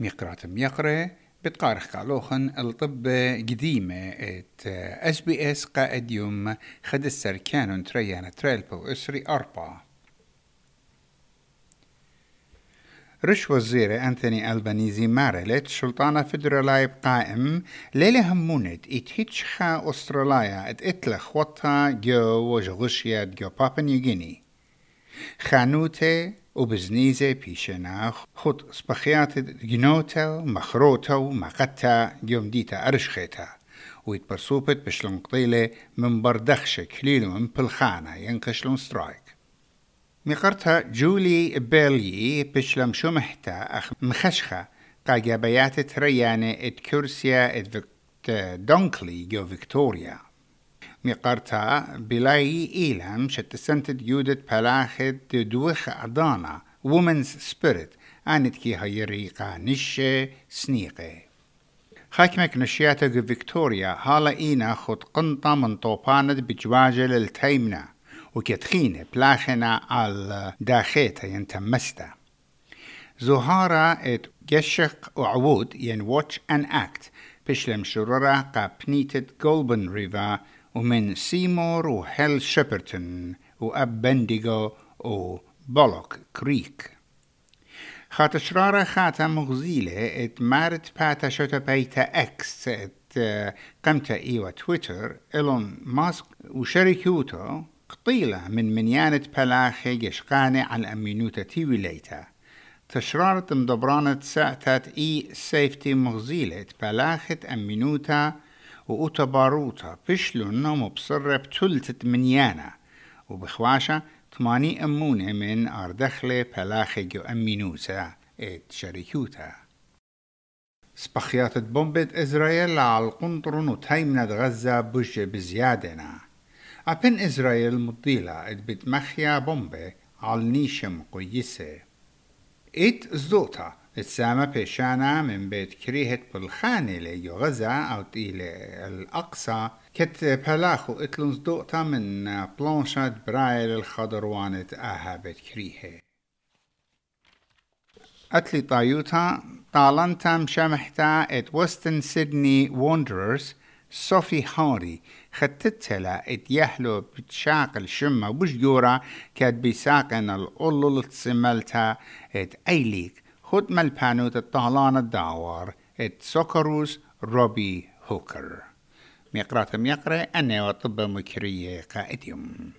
ميقراتم يقرأ بتقارخ قالوخن الطب قديمة إت إس بي إس قائد يوم خد السركان تريانا تريلبو إسري أربعة. رش وزير أنثوني ألبانيزي مارلت شلطانة فدرالاي قائم ليلة همونت اتهتشخا أستراليا إت إتلخ وطا جو وجغشيات جو بابا نيوغيني خانوتة وبزنيزة بيشنا خط سبخيات جنوتا مخروتا ومقتا يوم ديتا أرشخيتا. ويتبرسوبت بشلون قطيلة من بردخشة كليلو من بلخانة ينكشلون سترايك. مقرتها جولي بيلي بشلم شمحتا أخ مخشخة قاقابيات تريانة ات كرسيا ات دونكلي جو فيكتوريا. مقرتا بلاي إيلام شتسنتد يودت بلاخد دوخ أدانا وومنز سبيريت آنت كي هيريقا نشة سنيقة. خاكمك نشياتا فيكتوريا هالا إينا خد قنطة من طوبانة بجواجة للتيمنا وكتخينة بلاخنا على داخيتا ينتمستا. زهارة ات جشق وعود ين واتش ان اكت بشلم شرورة قا بنيتت جولبن ريفا ومن سيمور وهيل شيبرتون وأب بنديغو وبولوك كريك. خات شرارة خاتا مغزيلة إت مارت باتا شوتا بيتا إكس إت قمتا ايوا تويتر. إيلون ماسك وشركوتو قطيلة من منيانة بلاخي يشقاني على أمينوتا تيوي ليتا. تشرارة مدبرانة ساعتات إي سيفتي مغزيلة بلاخت أمينوتا وأوتباروتا بشلونا مبصرة بتلتت منيانا. وبخواشة ثماني أمونة من أردخلة بلاخي أمينوتا ات شريكوتا. سبخيات بومبة إسرائيل على القنطرن وتيمنة غزة بوجة بزيادنا. أبن إسرائيل مضيلة ات بتمخيا بومبة على نيشم قيسة ات زوتا السامة بيشانا من بيت كريهة بالخانة ليو غزة أو إلى الأقصى. كت بلاخو اتلنز دوقتا من بلانشات برايل الخضروانة آها بيت كريهة. أتلي طايوتا طالنتا مشامحتا إت وستن سيدني ووندررز صوفي هاري خدتتلا إت يحلو بتشاقل شمة وش جورا كاد بيساقن الأولو تسملتا إت أيليك خد ملبانوت الطهلان الدعوار ات سوكروس روبي هوكر ميقرات ميقرأ أني وطب مكرية قائديم